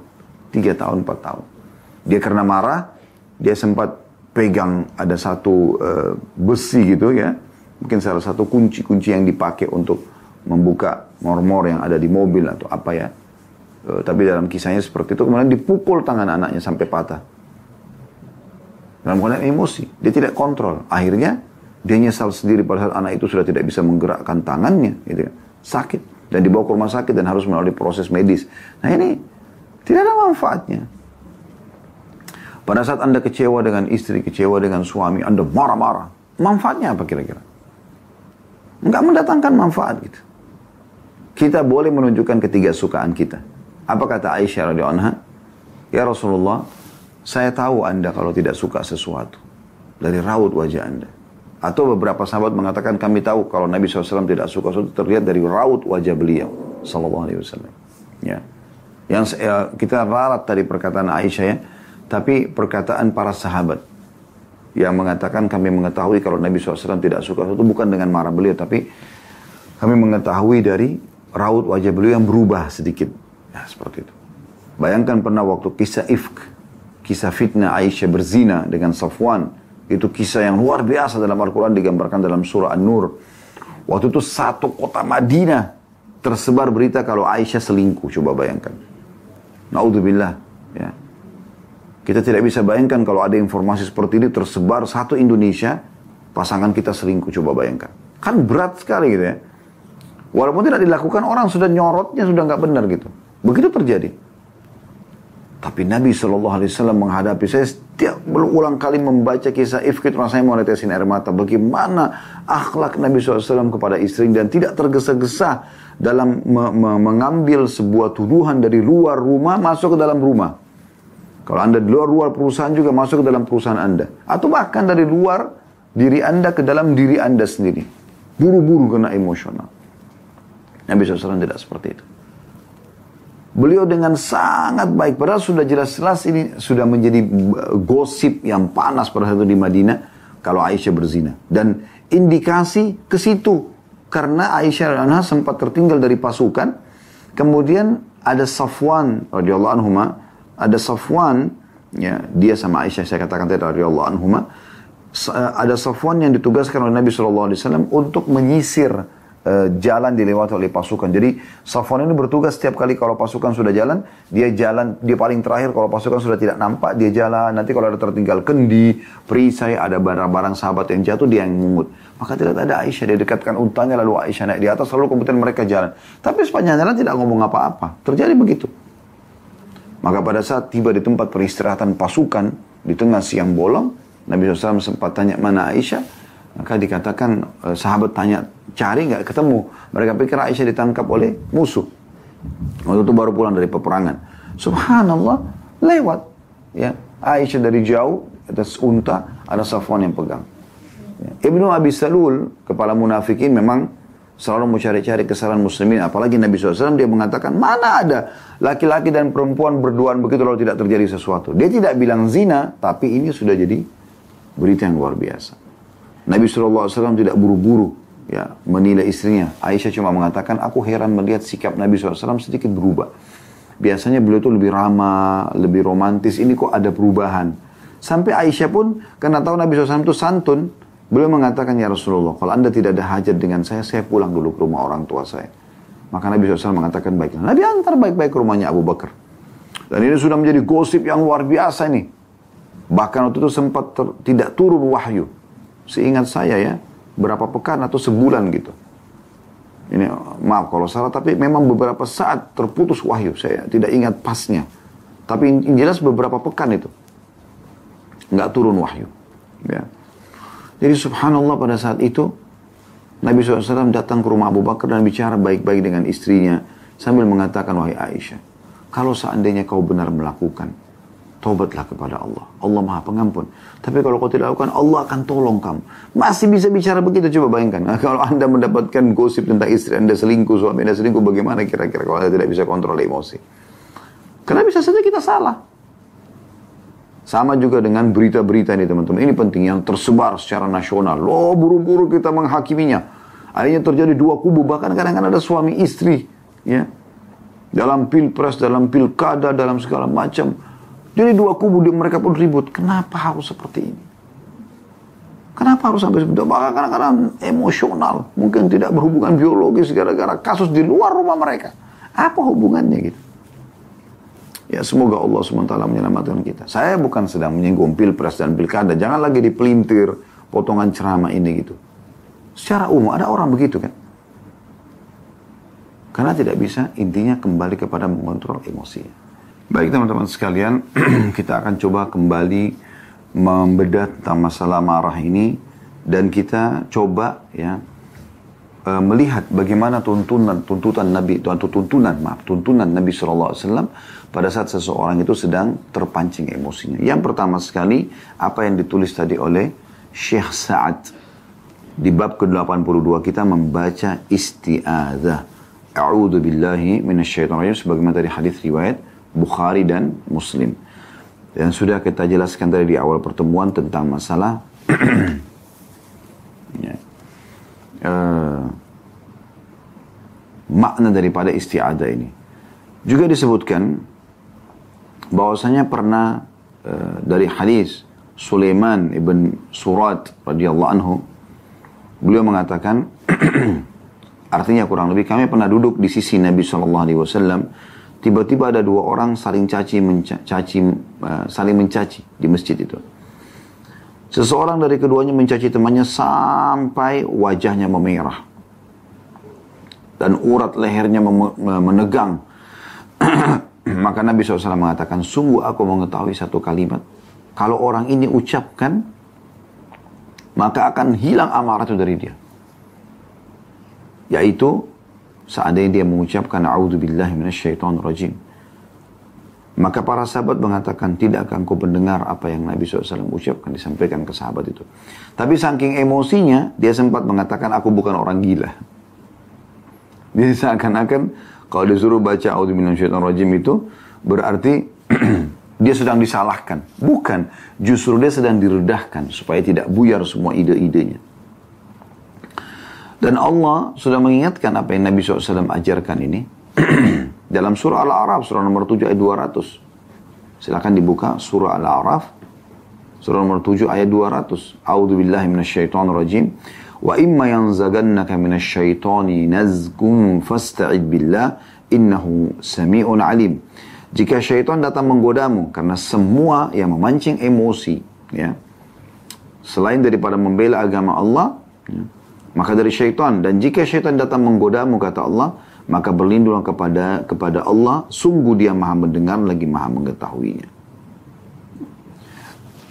[SPEAKER 1] 3 tahun, 4 tahun. Dia karena marah, dia sempat pegang ada satu uh, besi gitu ya. Mungkin salah satu kunci-kunci yang dipakai untuk membuka mor-mor yang ada di mobil atau apa ya. Uh, tapi dalam kisahnya seperti itu, kemudian dipukul tangan anaknya sampai patah. Dalam keadaan emosi, dia tidak kontrol. Akhirnya dia nyesal sendiri pada saat anak itu sudah tidak bisa menggerakkan tangannya, gitu ya. sakit dan dibawa ke rumah sakit dan harus melalui proses medis. Nah ini tidak ada manfaatnya. Pada saat Anda kecewa dengan istri, kecewa dengan suami, Anda marah-marah. Manfaatnya apa kira-kira? Enggak mendatangkan manfaat gitu. Kita boleh menunjukkan ketiga sukaan kita. Apa kata Aisyah radhiyallahu anha? Ya Rasulullah, saya tahu Anda kalau tidak suka sesuatu dari raut wajah Anda. Atau beberapa sahabat mengatakan kami tahu kalau Nabi SAW tidak suka sesuatu terlihat dari raut wajah beliau. Sallallahu Alaihi Wasallam. Ya. Yang ya, kita ralat dari perkataan Aisyah ya. Tapi perkataan para sahabat. Yang mengatakan kami mengetahui kalau Nabi SAW tidak suka sesuatu bukan dengan marah beliau. Tapi kami mengetahui dari raut wajah beliau yang berubah sedikit. Ya seperti itu. Bayangkan pernah waktu kisah ifk. Kisah fitnah Aisyah berzina dengan Safwan itu kisah yang luar biasa dalam Al-Quran digambarkan dalam surah An-Nur. Waktu itu satu kota Madinah tersebar berita kalau Aisyah selingkuh. Coba bayangkan. Naudzubillah. Ya. Kita tidak bisa bayangkan kalau ada informasi seperti ini tersebar satu Indonesia, pasangan kita selingkuh. Coba bayangkan. Kan berat sekali gitu ya. Walaupun tidak dilakukan, orang sudah nyorotnya, sudah nggak benar gitu. Begitu terjadi. Tapi Nabi SAW menghadapi saya setiap berulang kali membaca kisah ifk itu rasanya mau netesin air mata. Bagaimana akhlak Nabi SAW kepada istri dan tidak tergesa-gesa dalam me me mengambil sebuah tuduhan dari luar rumah masuk ke dalam rumah. Kalau anda di luar luar perusahaan juga masuk ke dalam perusahaan anda. Atau bahkan dari luar diri anda ke dalam diri anda sendiri. Buru-buru kena emosional. Nabi SAW tidak seperti itu. Beliau dengan sangat baik, padahal sudah jelas-jelas ini sudah menjadi gosip yang panas pada itu di Madinah kalau Aisyah berzina. Dan indikasi ke situ karena Aisyah anha sempat tertinggal dari pasukan. Kemudian ada Safwan radhiyallahu anhu, ada Safwan ya dia sama Aisyah saya katakan tadi radhiyallahu anhu, ada Safwan yang ditugaskan oleh Nabi SAW untuk menyisir uh, jalan dilewati oleh pasukan. Jadi Safwan ini bertugas setiap kali kalau pasukan sudah jalan, dia jalan, dia paling terakhir kalau pasukan sudah tidak nampak, dia jalan. Nanti kalau ada tertinggal kendi, perisai, ada barang-barang sahabat yang jatuh, dia yang mengut. Maka tidak ada Aisyah, dia dekatkan untanya lalu Aisyah naik di atas, lalu kemudian mereka jalan. Tapi sepanjang jalan tidak ngomong apa-apa. Terjadi begitu. Maka pada saat tiba di tempat peristirahatan pasukan, di tengah siang bolong, Nabi SAW sempat tanya, mana Aisyah? Maka dikatakan, eh, sahabat tanya, cari nggak ketemu. Mereka pikir Aisyah ditangkap oleh musuh. Waktu itu baru pulang dari peperangan. Subhanallah, lewat. Ya, Aisyah dari jauh, atas unta, ada Safwan yang pegang. Ya. Ibnu Abi Salul, kepala munafikin memang selalu mau cari-cari kesalahan muslimin. Apalagi Nabi SAW dia mengatakan, mana ada laki-laki dan perempuan berduaan begitu lalu tidak terjadi sesuatu. Dia tidak bilang zina, tapi ini sudah jadi berita yang luar biasa. Nabi SAW tidak buru-buru ya menilai istrinya. Aisyah cuma mengatakan, aku heran melihat sikap Nabi SAW sedikit berubah. Biasanya beliau itu lebih ramah, lebih romantis. Ini kok ada perubahan. Sampai Aisyah pun, karena tahu Nabi SAW itu santun, beliau mengatakan, Ya Rasulullah, kalau anda tidak ada hajat dengan saya, saya pulang dulu ke rumah orang tua saya. Maka Nabi SAW mengatakan, baiklah. Nabi antar baik-baik ke rumahnya Abu Bakar. Dan ini sudah menjadi gosip yang luar biasa nih. Bahkan waktu itu sempat tidak turun wahyu. Seingat saya ya, berapa pekan atau sebulan gitu. Ini maaf kalau salah, tapi memang beberapa saat terputus wahyu. Saya tidak ingat pasnya. Tapi jelas beberapa pekan itu. Nggak turun wahyu. Ya. Jadi subhanallah pada saat itu, Nabi SAW datang ke rumah Abu Bakar dan bicara baik-baik dengan istrinya. Sambil mengatakan, wahai Aisyah, kalau seandainya kau benar melakukan, Tobatlah kepada Allah. Allah maha pengampun. Tapi kalau kau tidak lakukan, Allah akan tolong kamu. Masih bisa bicara begitu, coba bayangkan. Nah, kalau anda mendapatkan gosip tentang istri anda selingkuh, suami anda selingkuh, bagaimana kira-kira kalau anda tidak bisa kontrol emosi? Karena bisa saja kita salah. Sama juga dengan berita-berita ini teman-teman. Ini penting yang tersebar secara nasional. Loh buru-buru kita menghakiminya. Akhirnya terjadi dua kubu. Bahkan kadang-kadang ada suami istri. ya Dalam pilpres, dalam pilkada, dalam segala macam. Jadi dua kubu mereka pun ribut. Kenapa harus seperti ini? Kenapa harus sampai seperti itu? Kadang-kadang emosional. Mungkin tidak berhubungan biologis gara-gara kasus di luar rumah mereka. Apa hubungannya gitu? Ya semoga Allah SWT menyelamatkan kita. Saya bukan sedang menyinggung pilpres dan pilkada. Jangan lagi dipelintir potongan ceramah ini gitu. Secara umum ada orang begitu kan. Karena tidak bisa intinya kembali kepada mengontrol emosi. Baik teman-teman sekalian, kita akan coba kembali membedah tentang masalah marah ini dan kita coba ya uh, melihat bagaimana tuntunan tuntutan Nabi atau tuntunan maaf tuntunan Nabi SAW pada saat seseorang itu sedang terpancing emosinya. Yang pertama sekali apa yang ditulis tadi oleh Syekh Sa'ad di bab ke-82 kita membaca isti'adzah. A'udzu billahi minasyaitonir rajim sebagaimana tadi hadis riwayat Bukhari dan Muslim. Dan sudah kita jelaskan tadi di awal pertemuan tentang masalah ya, uh, makna daripada isti'adah ini. Juga disebutkan bahwasanya pernah uh, dari hadis Sulaiman ibn Surat radhiyallahu anhu beliau mengatakan artinya kurang lebih kami pernah duduk di sisi Nabi wasallam tiba-tiba ada dua orang saling caci mencaci uh, saling mencaci di masjid itu Seseorang dari keduanya mencaci temannya sampai wajahnya memerah. Dan urat lehernya menegang. Maka Nabi SAW mengatakan, sungguh aku mengetahui satu kalimat. Kalau orang ini ucapkan, maka akan hilang amarah itu dari dia. Yaitu, seandainya dia mengucapkan, A'udhu billahi minasyaitan rajim. Maka para sahabat mengatakan, tidak akan kau mendengar apa yang Nabi SAW ucapkan, disampaikan ke sahabat itu. Tapi saking emosinya, dia sempat mengatakan, aku bukan orang gila. Jadi seakan-akan, kalau disuruh baca rajim itu, berarti dia sedang disalahkan. Bukan, justru dia sedang diredahkan, supaya tidak buyar semua ide-idenya. Dan Allah sudah mengingatkan apa yang Nabi SAW ajarkan ini. Dalam surah Al-A'raf, surah nomor 7 ayat 200. Silakan dibuka surah Al-A'raf, surah nomor 7 ayat 200. A'udzu billahi minasyaitonir rajim. Wa imma yanzagannaka minasyaitani nazgun fasta'id billah innahu sami'un alim. Jika syaitan datang menggodamu karena semua yang memancing emosi ya selain daripada membela agama Allah ya, maka dari syaitan dan jika syaitan datang menggodamu kata Allah maka berlindunglah kepada kepada Allah, sungguh dia maha mendengar lagi maha mengetahuinya.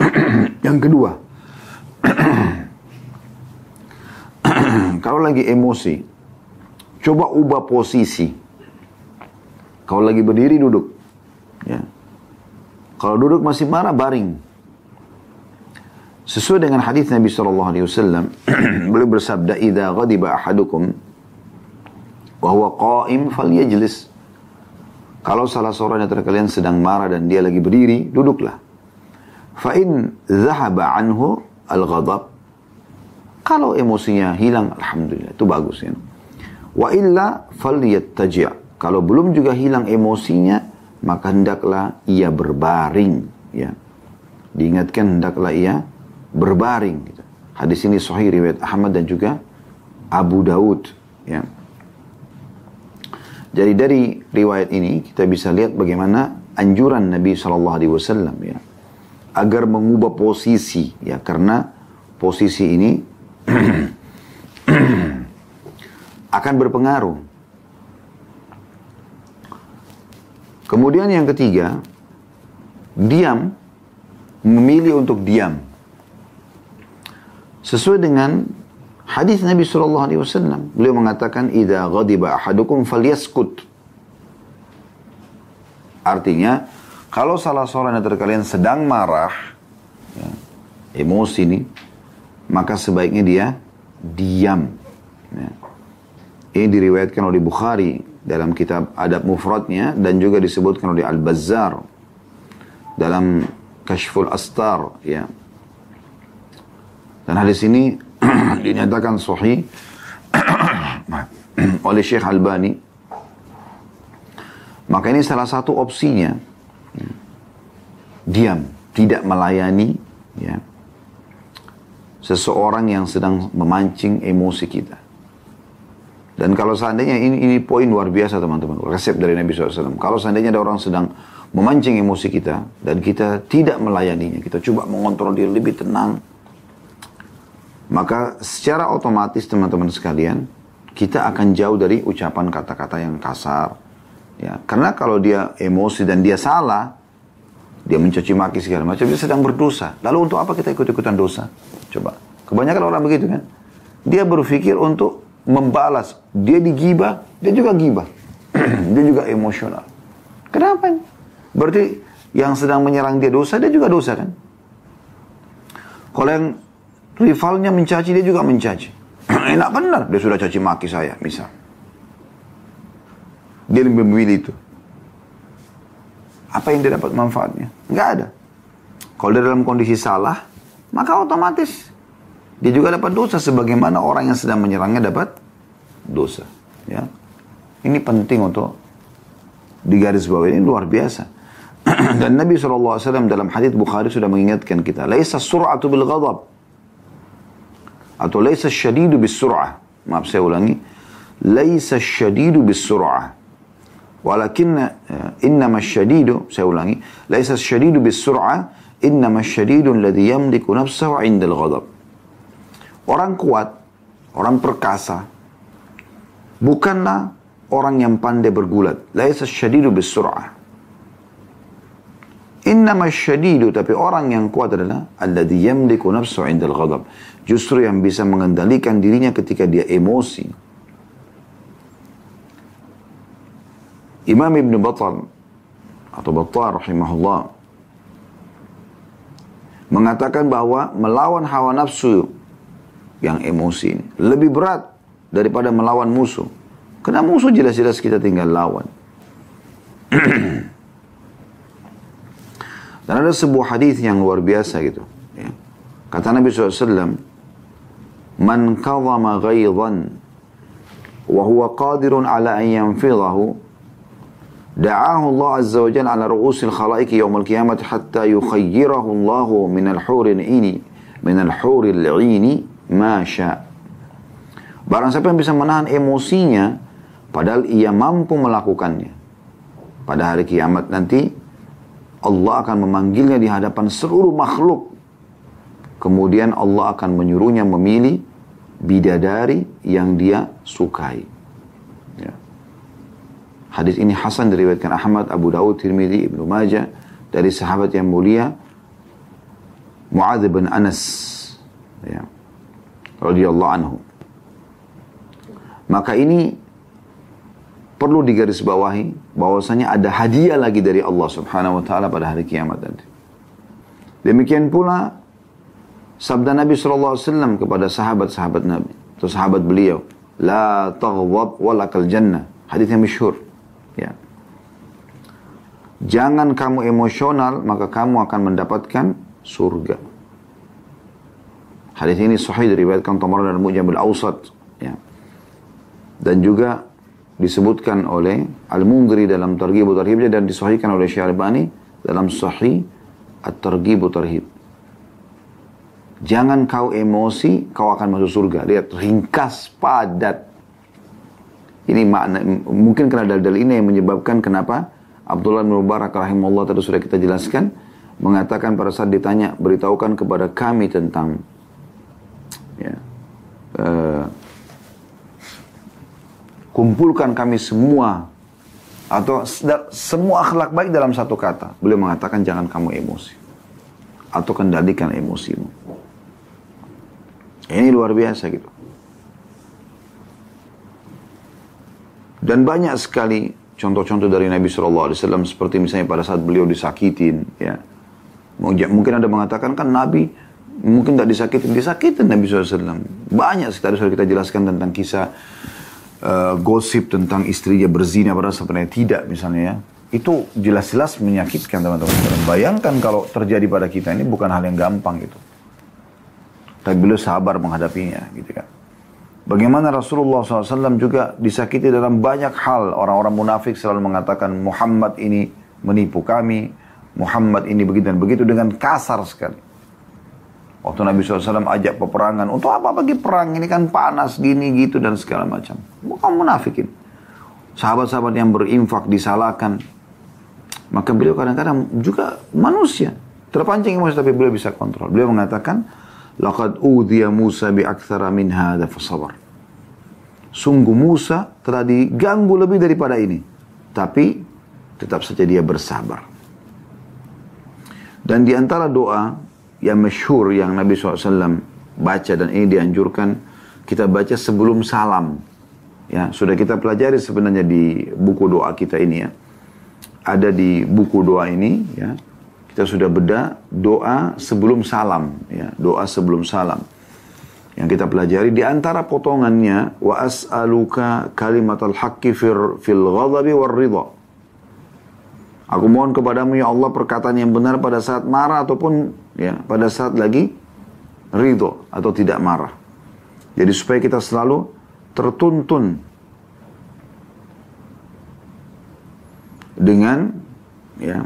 [SPEAKER 1] Yang kedua, kalau lagi emosi, coba ubah posisi. Kalau lagi berdiri duduk, ya. Kalau duduk masih marah baring. Sesuai dengan hadis Nabi Shallallahu Alaihi Wasallam, beliau bersabda, "Ida ghadiba ahadukum bahwa qaim falyajlis. Kalau salah seorang antara kalian sedang marah dan dia lagi berdiri, duduklah. Fa in dhahaba anhu al-ghadab. Kalau emosinya hilang, alhamdulillah, itu bagus ya. Wa illa falyattaji'. Kalau belum juga hilang emosinya, maka hendaklah ia berbaring, ya. Diingatkan hendaklah ia berbaring gitu. Hadis ini sahih riwayat Ahmad dan juga Abu Daud, ya. Jadi dari riwayat ini kita bisa lihat bagaimana anjuran Nabi Shallallahu Alaihi Wasallam ya agar mengubah posisi ya karena posisi ini akan berpengaruh. Kemudian yang ketiga, diam, memilih untuk diam. Sesuai dengan Hadis Nabi Shallallahu Alaihi Wasallam, beliau mengatakan, "Ida ghadiba ahadukum falyaskut." Artinya, kalau salah seorang dari kalian sedang marah, ya, emosi ini, maka sebaiknya dia diam. Ya. Ini diriwayatkan oleh Bukhari dalam kitab Adab Mufradnya dan juga disebutkan oleh Al-Bazzar dalam Kashful Astar ya. Dan hadis ini dinyatakan sahih oleh Syekh Albani. Maka ini salah satu opsinya. Diam, tidak melayani ya. Seseorang yang sedang memancing emosi kita. Dan kalau seandainya ini, ini poin luar biasa teman-teman, resep dari Nabi SAW. Kalau seandainya ada orang sedang memancing emosi kita dan kita tidak melayaninya, kita coba mengontrol diri lebih tenang, maka secara otomatis teman-teman sekalian, kita akan jauh dari ucapan kata-kata yang kasar. Ya, karena kalau dia emosi dan dia salah, dia mencaci maki segala macam, dia sedang berdosa. Lalu untuk apa kita ikut-ikutan dosa? Coba. Kebanyakan orang begitu kan. Dia berpikir untuk membalas. Dia digibah, dia juga gibah. dia juga emosional. Kenapa? Berarti yang sedang menyerang dia dosa, dia juga dosa kan? Kalau yang rivalnya mencaci, dia juga mencaci. Enak benar, dia sudah caci maki saya, misal. Dia lebih memilih itu. Apa yang dia dapat manfaatnya? Enggak ada. Kalau dia dalam kondisi salah, maka otomatis dia juga dapat dosa sebagaimana orang yang sedang menyerangnya dapat dosa. Ya. Ini penting untuk digaris bawah ini luar biasa. Dan Nabi SAW dalam hadis Bukhari sudah mengingatkan kita, "Laisa sur'atu bil ghadab." أتو ليس الشديد بالسرعة ما بسيولاني ليس الشديد بالسرعة ولكن آه، إنما الشديد سيولاني ليس الشديد بالسرعة إنما الشديد الذي يملك نفسه عند الغضب. Orang kuat orang perkasa bukanlah orang yang pandai bergulat. laisa syadidu bisur'ah Innama syadidu, tapi orang yang kuat adalah alladhi yamliku nafsahu indal ghadab justru yang bisa mengendalikan dirinya ketika dia emosi. Imam Ibn Battal atau Battal rahimahullah mengatakan bahwa melawan hawa nafsu yang emosi ini lebih berat daripada melawan musuh. Karena musuh jelas-jelas kita tinggal lawan. Dan ada sebuah hadis yang luar biasa gitu. Ya. Kata Nabi SAW, Man kadhama ghaidhan wa huwa qadirun ala an yanfidhahu da'ahu Allah azza wa jalla ala ru'usil khalaiq yawm al-qiyamah hatta yukhayyirahu Allah min al-huril ini min al-huril ini ma sya Barang siapa yang bisa menahan emosinya padahal ia mampu melakukannya pada hari kiamat nanti Allah akan memanggilnya di hadapan seluruh makhluk kemudian Allah akan menyuruhnya memilih bidadari yang dia sukai. Ya. Hadis ini Hasan diriwayatkan Ahmad, Abu Dawud, Tirmidzi, Ibnu Majah dari sahabat yang mulia Muadz bin Anas ya. radhiyallahu anhu. Maka ini perlu digarisbawahi bahwasanya ada hadiah lagi dari Allah Subhanahu wa taala pada hari kiamat nanti. Demikian pula sabda Nabi SAW kepada sahabat-sahabat Nabi atau sahabat beliau la taghdab walakal jannah. Hadis yang masyhur. Ya. Jangan kamu emosional maka kamu akan mendapatkan surga. Hadis ini sahih diriwayatkan Tamar dan Mujamul Awsat ya. Dan juga disebutkan oleh Al-Mungri dalam Targhib Tarhib dan disahihkan oleh Syarbani dalam Sahih At-Targhib Tarhib Jangan kau emosi, kau akan masuk surga. Lihat, ringkas, padat. Ini makna, mungkin karena dalil-dalil ini yang menyebabkan kenapa Abdullah bin Mubarak rahimahullah tadi sudah kita jelaskan, mengatakan pada saat ditanya, beritahukan kepada kami tentang ya, kumpulkan kami semua atau semua akhlak baik dalam satu kata. Beliau mengatakan jangan kamu emosi atau kendalikan emosimu. Ini luar biasa gitu. Dan banyak sekali contoh-contoh dari Nabi SAW seperti misalnya pada saat beliau disakitin ya. Mungkin ada mengatakan kan Nabi mungkin tidak disakitin, disakitin Nabi SAW. Banyak sekali sudah kita jelaskan tentang kisah uh, gosip tentang istrinya berzina padahal sebenarnya tidak misalnya ya. Itu jelas-jelas menyakitkan teman-teman. Bayangkan kalau terjadi pada kita ini bukan hal yang gampang gitu. Tapi beliau sabar menghadapinya gitu kan. Bagaimana Rasulullah SAW juga disakiti dalam banyak hal. Orang-orang munafik selalu mengatakan Muhammad ini menipu kami. Muhammad ini begitu dan begitu dengan kasar sekali. Waktu Nabi SAW ajak peperangan. Untuk apa bagi perang? Ini kan panas gini gitu dan segala macam. Bukan munafikin. Sahabat-sahabat yang berinfak disalahkan. Maka beliau kadang-kadang juga manusia. Terpancing emosi tapi beliau bisa kontrol. Beliau mengatakan, Laqad udhiya Musa bi akthara min hadha fasabar. Sungguh Musa telah diganggu lebih daripada ini. Tapi tetap saja dia bersabar. Dan di antara doa yang masyhur yang Nabi SAW baca dan ini dianjurkan kita baca sebelum salam. Ya, sudah kita pelajari sebenarnya di buku doa kita ini ya. Ada di buku doa ini ya. Kita sudah beda doa sebelum salam ya. Doa sebelum salam yang kita pelajari. Di antara potongannya wa as'aluka kalimatal haqqi fil, fil ghadabi war ridha. Aku mohon kepadamu ya Allah perkataan yang benar pada saat marah ataupun ya pada saat lagi ridho atau tidak marah. Jadi supaya kita selalu tertuntun dengan ya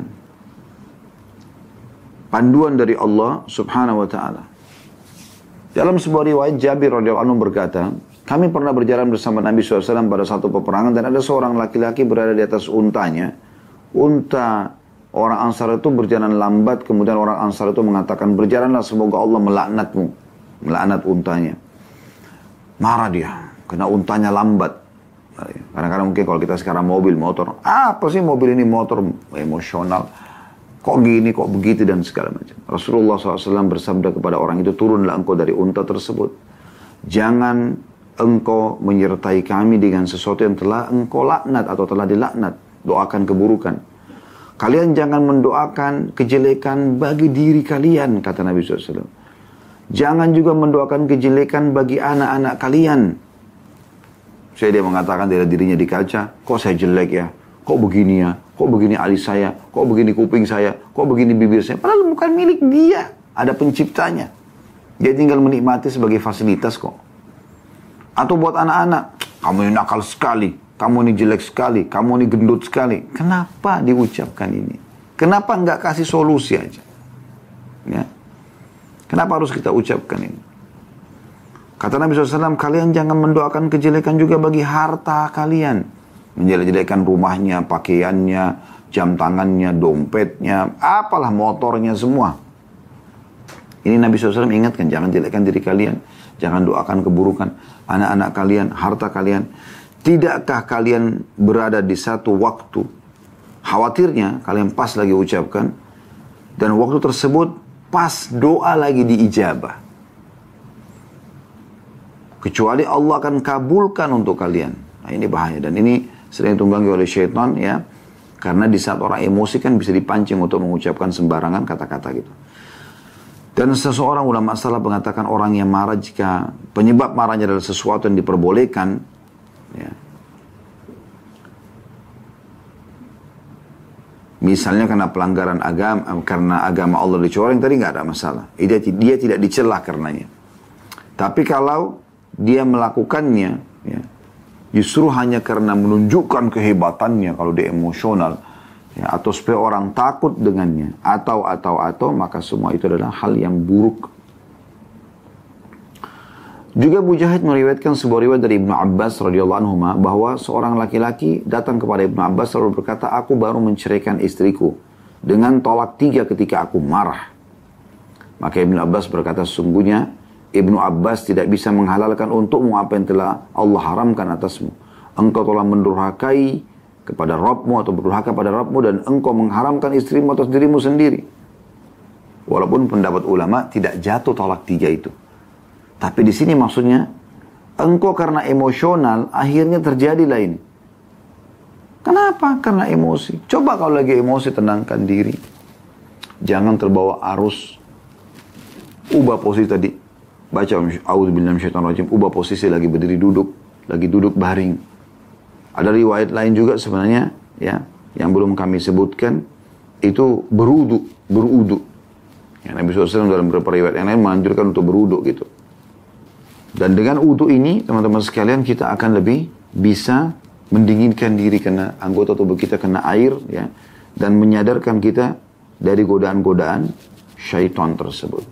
[SPEAKER 1] panduan dari Allah Subhanahu wa taala. Dalam sebuah riwayat Jabir radhiyallahu anhu berkata, kami pernah berjalan bersama Nabi SAW pada satu peperangan dan ada seorang laki-laki berada di atas untanya. Unta orang Ansar itu berjalan lambat, kemudian orang Ansar itu mengatakan, berjalanlah semoga Allah melaknatmu, melaknat untanya. Marah dia, karena untanya lambat. Kadang-kadang mungkin kalau kita sekarang mobil, motor, apa sih mobil ini motor emosional? Kok gini, kok begitu dan segala macam. Rasulullah SAW bersabda kepada orang itu, turunlah engkau dari unta tersebut. Jangan engkau menyertai kami dengan sesuatu yang telah engkau laknat atau telah dilaknat. Doakan keburukan. Kalian jangan mendoakan kejelekan bagi diri kalian, kata Nabi SAW. Jangan juga mendoakan kejelekan bagi anak-anak kalian. Saya dia mengatakan dari dirinya di kaca, kok saya jelek ya? Kok begini ya? Kok begini alis saya? Kok begini kuping saya? Kok begini bibir saya? Padahal bukan milik dia. Ada penciptanya. Dia tinggal menikmati sebagai fasilitas kok. Atau buat anak-anak, kamu ini nakal sekali, kamu ini jelek sekali, kamu ini gendut sekali. Kenapa diucapkan ini? Kenapa nggak kasih solusi aja? Ya. Kenapa harus kita ucapkan ini? Kata Nabi SAW, kalian jangan mendoakan kejelekan juga bagi harta kalian. Menjelek-jelekan rumahnya, pakaiannya, jam tangannya, dompetnya, apalah motornya semua. Ini Nabi SAW ingatkan, jangan jelekkan diri kalian. Jangan doakan keburukan anak-anak kalian, harta kalian. Tidakkah kalian berada di satu waktu, khawatirnya kalian pas lagi ucapkan, dan waktu tersebut pas doa lagi diijabah. Kecuali Allah akan kabulkan untuk kalian. Nah ini bahaya. Dan ini sering tunggangi oleh syaitan ya. Karena di saat orang emosi kan bisa dipancing untuk mengucapkan sembarangan kata-kata gitu. Dan seseorang ulama salah mengatakan orang yang marah jika penyebab marahnya adalah sesuatu yang diperbolehkan. Ya. Misalnya karena pelanggaran agama, karena agama Allah dicoreng tadi nggak ada masalah. Dia, dia tidak dicelah karenanya. Tapi kalau dia melakukannya ya, justru hanya karena menunjukkan kehebatannya kalau dia emosional ya, atau supaya orang takut dengannya atau atau atau maka semua itu adalah hal yang buruk juga Mujahid meriwayatkan sebuah riwayat dari Ibnu Abbas radhiyallahu anhu bahwa seorang laki-laki datang kepada Ibnu Abbas lalu berkata, "Aku baru menceraikan istriku dengan tolak tiga ketika aku marah." Maka Ibnu Abbas berkata, "Sungguhnya Ibnu Abbas tidak bisa menghalalkan untukmu apa yang telah Allah haramkan atasmu. Engkau telah mendurhakai kepada Rabbmu atau berdurhaka pada Rabbmu dan engkau mengharamkan istrimu atas dirimu sendiri. Walaupun pendapat ulama tidak jatuh tolak tiga itu. Tapi di sini maksudnya engkau karena emosional akhirnya terjadilah ini. Kenapa? Karena emosi. Coba kalau lagi emosi tenangkan diri. Jangan terbawa arus. Ubah posisi tadi baca rajim ubah posisi lagi berdiri duduk lagi duduk baring ada riwayat lain juga sebenarnya ya yang belum kami sebutkan itu berudu, berudu. Ya, Nabi SAW dalam beberapa riwayat yang lain menganjurkan untuk berudu gitu. Dan dengan udu ini, teman-teman sekalian, kita akan lebih bisa mendinginkan diri karena anggota tubuh kita kena air, ya, dan menyadarkan kita dari godaan-godaan syaitan tersebut.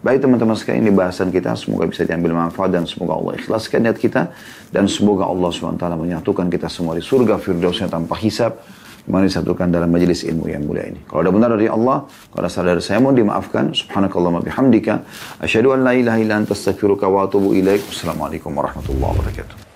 [SPEAKER 1] Baik teman-teman sekalian ini bahasan kita. Semoga bisa diambil manfaat dan semoga Allah ikhlaskan niat kita. Dan semoga Allah SWT menyatukan kita semua di surga firdausnya tanpa hisab Mari disatukan dalam majelis ilmu yang mulia ini. Kalau ada benar dari Allah, kalau ada salah dari saya mohon dimaafkan. Subhanakallah bihamdika. Asyhadu an la ilaha illa anta astaghfiruka wa atubu ilaik. Warahmatullahi wabarakatuh.